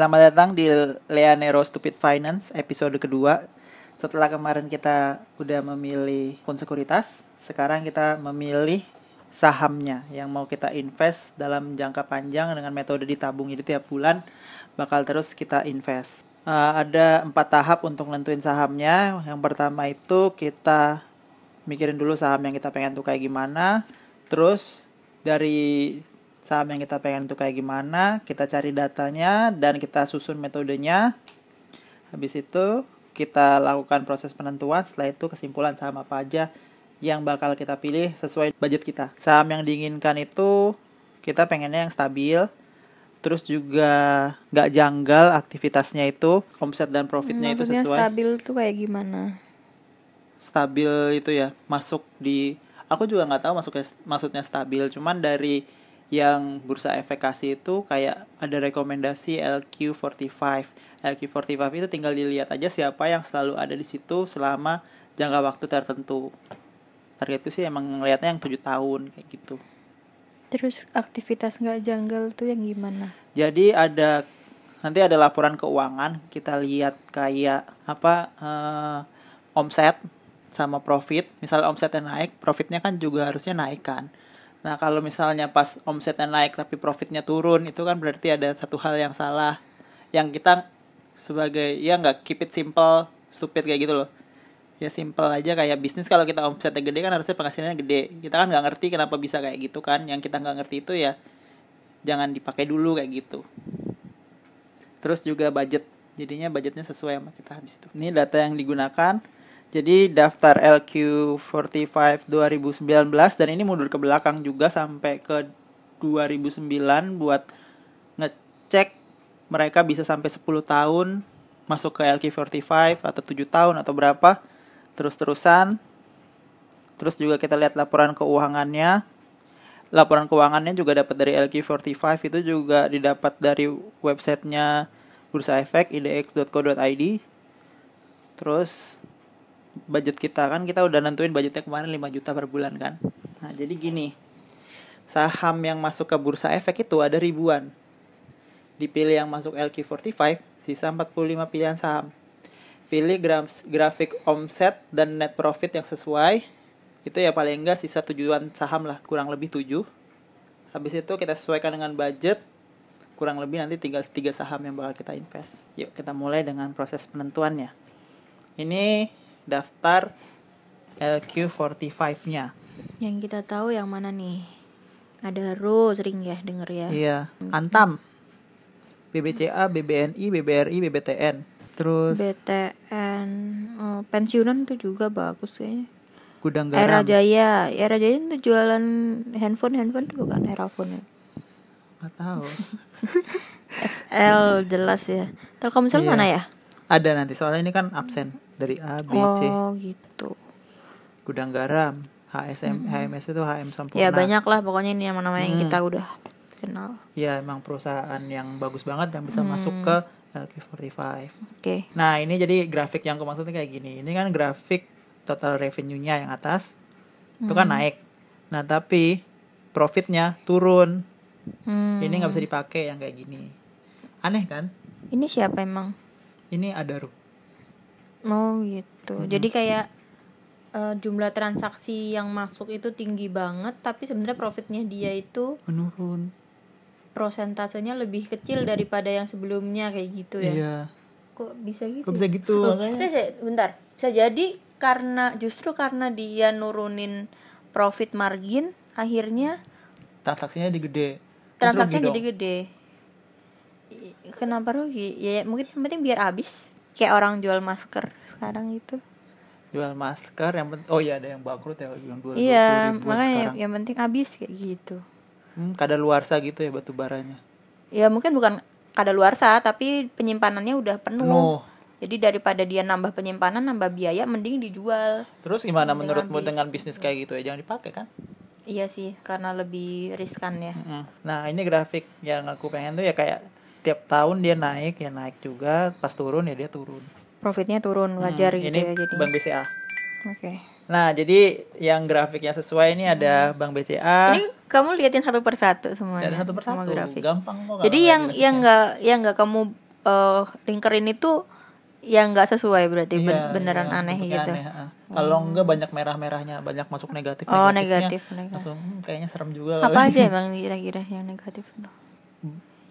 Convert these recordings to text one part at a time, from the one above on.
Selamat datang di Leanero Stupid Finance episode kedua. Setelah kemarin kita udah memilih pun sekuritas, sekarang kita memilih sahamnya yang mau kita invest dalam jangka panjang dengan metode ditabung. Jadi tiap bulan bakal terus kita invest. Uh, ada empat tahap untuk nentuin sahamnya. Yang pertama itu kita mikirin dulu saham yang kita pengen tuh kayak gimana. Terus dari saham yang kita pengen itu kayak gimana kita cari datanya dan kita susun metodenya. Habis itu kita lakukan proses penentuan setelah itu kesimpulan saham apa aja yang bakal kita pilih sesuai budget kita. Saham yang diinginkan itu kita pengennya yang stabil terus juga nggak janggal aktivitasnya itu omset dan profitnya itu sesuai. stabil itu kayak gimana? Stabil itu ya masuk di aku juga nggak tahu masuknya maksudnya stabil cuman dari yang bursa efek kasih itu kayak ada rekomendasi LQ45. LQ45 itu tinggal dilihat aja siapa yang selalu ada di situ selama jangka waktu tertentu. Target itu sih emang ngelihatnya yang tujuh tahun kayak gitu. Terus aktivitas nggak janggal tuh yang gimana? Jadi ada nanti ada laporan keuangan kita lihat kayak apa uh, omset sama profit. Misal omsetnya naik, profitnya kan juga harusnya naik kan Nah, kalau misalnya pas omsetnya naik tapi profitnya turun, itu kan berarti ada satu hal yang salah. Yang kita sebagai ya nggak keep it simple, stupid kayak gitu loh. Ya simple aja kayak bisnis kalau kita omsetnya gede kan harusnya penghasilannya gede. Kita kan nggak ngerti kenapa bisa kayak gitu kan. Yang kita nggak ngerti itu ya jangan dipakai dulu kayak gitu. Terus juga budget. Jadinya budgetnya sesuai sama kita habis itu. Ini data yang digunakan jadi daftar LQ45 2019 dan ini mundur ke belakang juga sampai ke 2009 buat ngecek mereka bisa sampai 10 tahun masuk ke LQ45 atau 7 tahun atau berapa terus-terusan. Terus juga kita lihat laporan keuangannya. Laporan keuangannya juga dapat dari LQ45 itu juga didapat dari websitenya Bursa Efek idx.co.id. Terus budget kita kan kita udah nentuin budgetnya kemarin 5 juta per bulan kan. Nah jadi gini saham yang masuk ke bursa efek itu ada ribuan. Dipilih yang masuk LQ45 sisa 45 pilihan saham. Pilih grafik omset dan net profit yang sesuai itu ya paling enggak sisa tujuan saham lah kurang lebih 7 habis itu kita sesuaikan dengan budget kurang lebih nanti tinggal tiga saham yang bakal kita invest. Yuk kita mulai dengan proses penentuannya. Ini daftar LQ45-nya. Yang kita tahu yang mana nih? Ada Ro sering ya denger ya. Iya, Antam. BBCA, BBNI, BBRI, BBTN. Terus BTN oh, pensiunan itu juga bagus kayaknya. Gudang Garam. Era Jaya, Era Jaya itu jualan handphone handphone itu bukan Era phone ya. Gak tahu. XL jelas ya. Telkomsel iya. mana ya? Ada nanti soalnya ini kan absen dari A B C oh gitu gudang garam HSM hmm. HMS itu HM Sampurna ya banyak lah pokoknya ini yang namanya hmm. yang kita udah kenal ya emang perusahaan yang bagus banget yang bisa hmm. masuk ke LQ45 oke okay. nah ini jadi grafik yang aku maksudnya kayak gini ini kan grafik total revenue-nya yang atas hmm. itu kan hmm. naik nah tapi profitnya turun hmm. ini nggak bisa dipakai yang kayak gini aneh kan ini siapa emang ini ada Oh gitu. Hmm. Jadi kayak uh, jumlah transaksi yang masuk itu tinggi banget, tapi sebenarnya profitnya dia itu menurun. Prosentasenya lebih kecil daripada yang sebelumnya kayak gitu ya. Iya. Kok bisa gitu? Kok bisa gitu? Oh, saya, bentar. Bisa jadi karena justru karena dia nurunin profit margin, akhirnya transaksinya jadi gede. Transaksinya jadi gede. Kenapa rugi? Ya mungkin yang penting biar habis kayak orang jual masker sekarang itu jual masker yang penting oh iya ada yang bangkrut ya yang dua iya makanya sekarang. yang penting habis kayak gitu hmm, kada luarsa gitu ya batu baranya ya mungkin bukan kada luarsa tapi penyimpanannya udah penuh, penuh. Jadi daripada dia nambah penyimpanan, nambah biaya, mending dijual. Terus gimana menurutmu dengan bisnis kayak gitu ya? Jangan dipakai kan? Iya sih, karena lebih riskan ya. Nah ini grafik yang aku pengen tuh ya kayak tiap tahun dia naik ya naik juga pas turun ya dia turun profitnya turun wajar hmm, gitu ini ya jadi bank BCA oke okay. nah jadi yang grafiknya sesuai ini hmm. ada bank BCA ini kamu liatin satu persatu semuanya satu persatu sama grafik gampang kok jadi yang yang nggak yang nggak kamu eh lingkerin itu yang nggak sesuai berarti ben- Iya, beneran iya, aneh gitu. aneh. Kalau enggak banyak merah-merahnya, banyak masuk negatif Oh, negatif, negatif. Langsung hmm, kayaknya serem juga. Apa aja emang kira-kira yang negatif?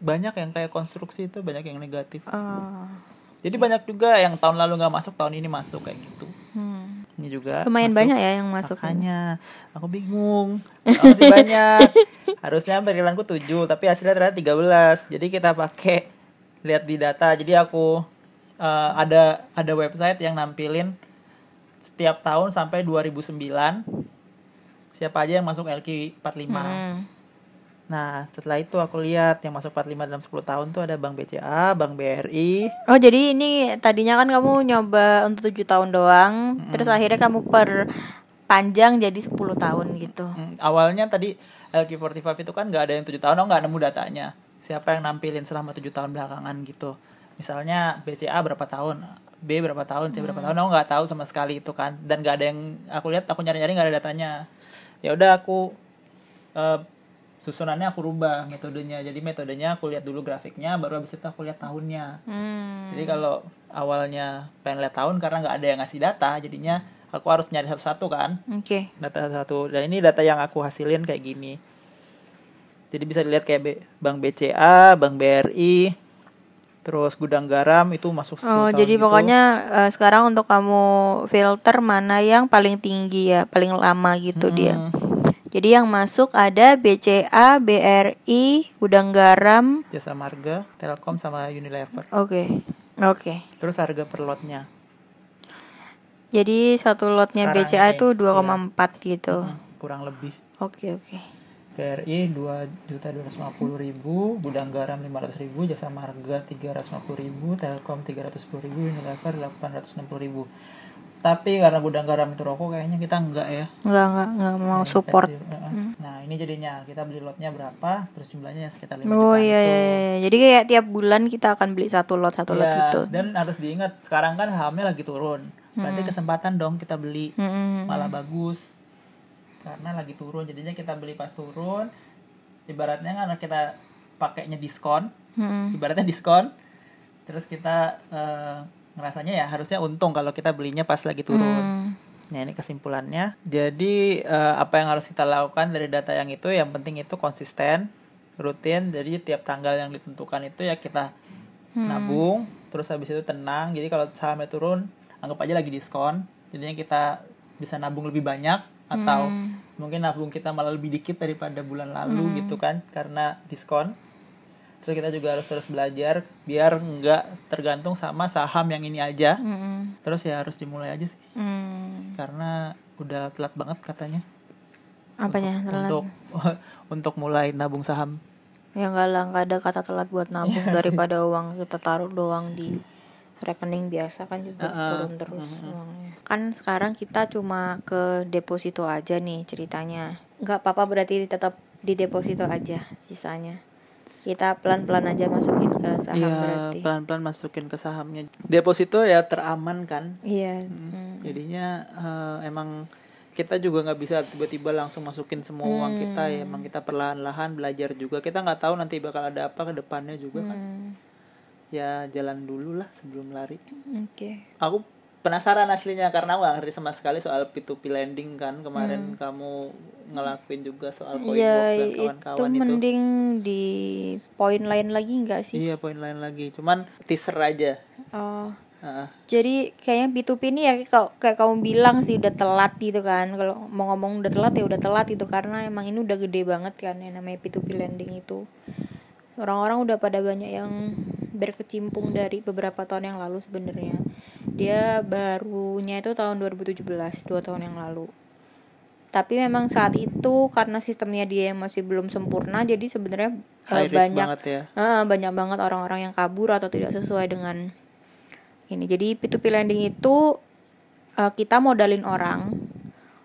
Banyak yang kayak konstruksi itu banyak yang negatif. Oh. Jadi banyak juga yang tahun lalu nggak masuk, tahun ini masuk kayak gitu. Hmm. Ini juga Lumayan masuk. banyak ya yang masuk. Makanya aku bingung. Masih banyak. Harusnya perilanku 7, tapi hasilnya ternyata 13. Jadi kita pakai lihat di data. Jadi aku eh, ada ada website yang nampilin setiap tahun sampai 2009 siapa aja yang masuk LQ45. Hmm. Nah, setelah itu aku lihat yang masuk 45 dalam 10 tahun tuh ada Bank BCA, Bank BRI, Oh jadi ini tadinya kan kamu nyoba untuk tujuh tahun doang, terus akhirnya kamu per panjang jadi 10 tahun gitu. Hmm, awalnya tadi LQ45 itu kan nggak ada yang tujuh tahun, aku nggak nemu datanya. Siapa yang nampilin selama tujuh tahun belakangan gitu. Misalnya BCA berapa tahun, B berapa tahun, C berapa tahun, aku nggak tahu sama sekali itu kan. Dan nggak ada yang aku lihat, aku nyari-nyari nggak ada datanya. Ya udah aku eh, susunannya aku rubah metodenya. Jadi metodenya aku lihat dulu grafiknya, baru habis itu aku lihat tahunnya. Hmm. Jadi kalau awalnya pengen lihat tahun karena nggak ada yang ngasih data, jadinya aku harus nyari satu-satu kan Oke. data satu dan ini data yang aku hasilin kayak gini jadi bisa dilihat kayak B- Bank BCA, Bank BRI, terus gudang garam itu masuk 10 Oh tahun jadi gitu. pokoknya eh, sekarang untuk kamu filter mana yang paling tinggi ya, paling lama gitu dia. Jadi yang masuk ada BCA, BRI, Gudang Garam. Jasa Marga, Telkom sama Unilever. Oke. Oke. Terus harga per lotnya. Jadi satu lotnya Sekarang BCA itu 2,4 gitu. Hmm, kurang lebih. Oke, oke. BRI 2 juta 250 ribu, gudang garam 500 ribu, jasa marga 350 ribu, telkom 310 ribu, Unilever 860 ribu. Tapi karena gudang garam itu rokok kayaknya kita enggak ya. Enggak, enggak, enggak mau Yang support. versi- Heeh. Nah ini jadinya kita beli lotnya berapa, terus jumlahnya ya sekitar 5 Oh iya, itu. iya, iya. Jadi kayak tiap bulan kita akan beli satu lot, satu lot Iya, gitu. Dan harus diingat sekarang kan sahamnya lagi turun. Berarti kesempatan dong kita beli Mm-mm. malah bagus karena lagi turun. Jadinya kita beli pas turun. Ibaratnya kan kita pakainya diskon, Mm-mm. ibaratnya diskon. Terus kita eh, ngerasanya ya harusnya untung kalau kita belinya pas lagi turun. Hmm. Nah ini kesimpulannya. Jadi eh, apa yang harus kita lakukan dari data yang itu? Yang penting itu konsisten, rutin. Jadi tiap tanggal yang ditentukan itu ya kita nabung. Terus habis itu tenang. Jadi kalau sahamnya turun, anggap aja lagi diskon. Jadinya kita bisa nabung lebih banyak atau mungkin nabung kita malah lebih dikit daripada bulan lalu gitu kan karena diskon. Terus kita juga harus terus belajar biar nggak tergantung sama saham yang ini aja. Mm-mm. Terus ya harus dimulai aja sih Hmm. karena udah telat banget katanya Apanya telat? untuk untuk mulai nabung saham. Ya enggak lah, enggak ada kata telat buat nabung daripada uang kita taruh doang di rekening biasa kan juga turun terus uangnya. Kan sekarang kita cuma ke deposito aja nih ceritanya. Enggak apa-apa berarti tetap di deposito aja sisanya. Kita pelan-pelan aja masukin ke saham Iya, berarti. pelan-pelan masukin ke sahamnya. Deposito ya teraman kan. Iya. hmm. Jadinya eh, emang kita juga nggak bisa tiba-tiba langsung masukin semua uang kita ya. Emang kita perlahan-lahan belajar juga. Kita nggak tahu nanti bakal ada apa ke depannya juga kan. Hmm. Ya jalan dulu lah sebelum lari. Oke. Aku penasaran aslinya karena aku gak ngerti sama sekali soal P2P lending kan kemarin kamu ngelakuin juga soal Coinbox Ya dan itu kawan-kawan itu. mending di poin lain lagi enggak sih? Iya poin lain lagi, cuman teaser aja. Oh. Heeh. Jadi kayaknya B2P ini ya kayak, kayak kamu bilang sih udah telat gitu kan. Kalau mau ngomong udah telat ya udah telat itu karena emang ini udah gede banget kan yang namanya P2P lending itu. Orang-orang udah pada banyak yang berkecimpung dari beberapa tahun yang lalu sebenarnya. Dia barunya itu tahun 2017, dua tahun yang lalu. Tapi memang saat itu karena sistemnya dia yang masih belum sempurna jadi sebenarnya risk banyak banget ya. Ah, banyak banget orang-orang yang kabur atau tidak sesuai dengan ini. Jadi P2P lending itu eh, kita modalin orang.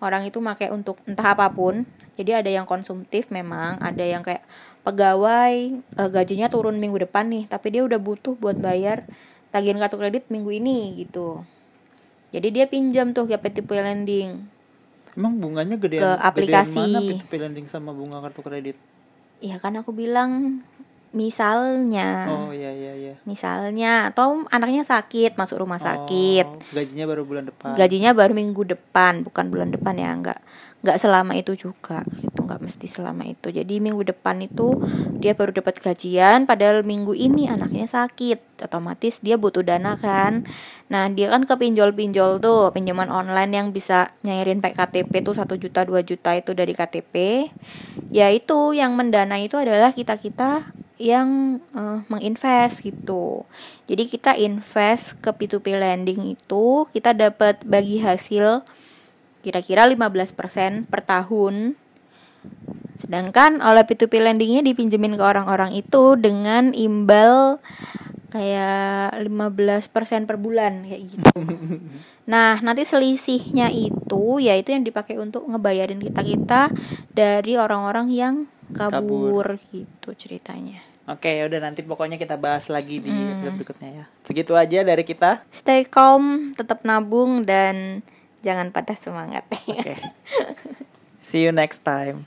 Orang itu pakai untuk entah apa pun. Jadi ada yang konsumtif memang, ada yang kayak pegawai eh, gajinya turun minggu depan nih, tapi dia udah butuh buat bayar tagihan kartu kredit minggu ini gitu. Jadi dia pinjam tuh ke P2P lending. Emang bunganya gedean, Ke aplikasi. gedean mana P2P lending sama bunga kartu kredit? Ya kan aku bilang misalnya. Oh iya iya iya. misalnya atau anaknya sakit masuk rumah sakit. Oh, gajinya baru bulan depan. gajinya baru minggu depan bukan bulan depan ya nggak nggak selama itu juga gitu. Nggak mesti selama itu. Jadi minggu depan itu dia baru dapat gajian padahal minggu ini anaknya sakit. Otomatis dia butuh dana kan. Nah dia kan ke pinjol-pinjol tuh pinjaman online yang bisa nyairin pakai KTP tuh satu juta 2 juta itu dari KTP ya itu yang mendanai itu adalah kita kita yang eh, menginvest gitu. Jadi kita invest ke P2P lending itu kita dapat bagi hasil kira-kira 15% per tahun. Sedangkan oleh P2P lendingnya dipinjemin ke orang-orang itu dengan imbal kayak 15% per bulan kayak gitu. Nah, nanti selisihnya itu yaitu yang dipakai untuk ngebayarin kita-kita dari orang-orang yang kabur, gitu ceritanya. Oke, udah nanti pokoknya kita bahas lagi di Hmm. episode berikutnya ya. Segitu aja dari kita. Stay calm, tetap nabung dan jangan patah semangat. Oke. See you next time.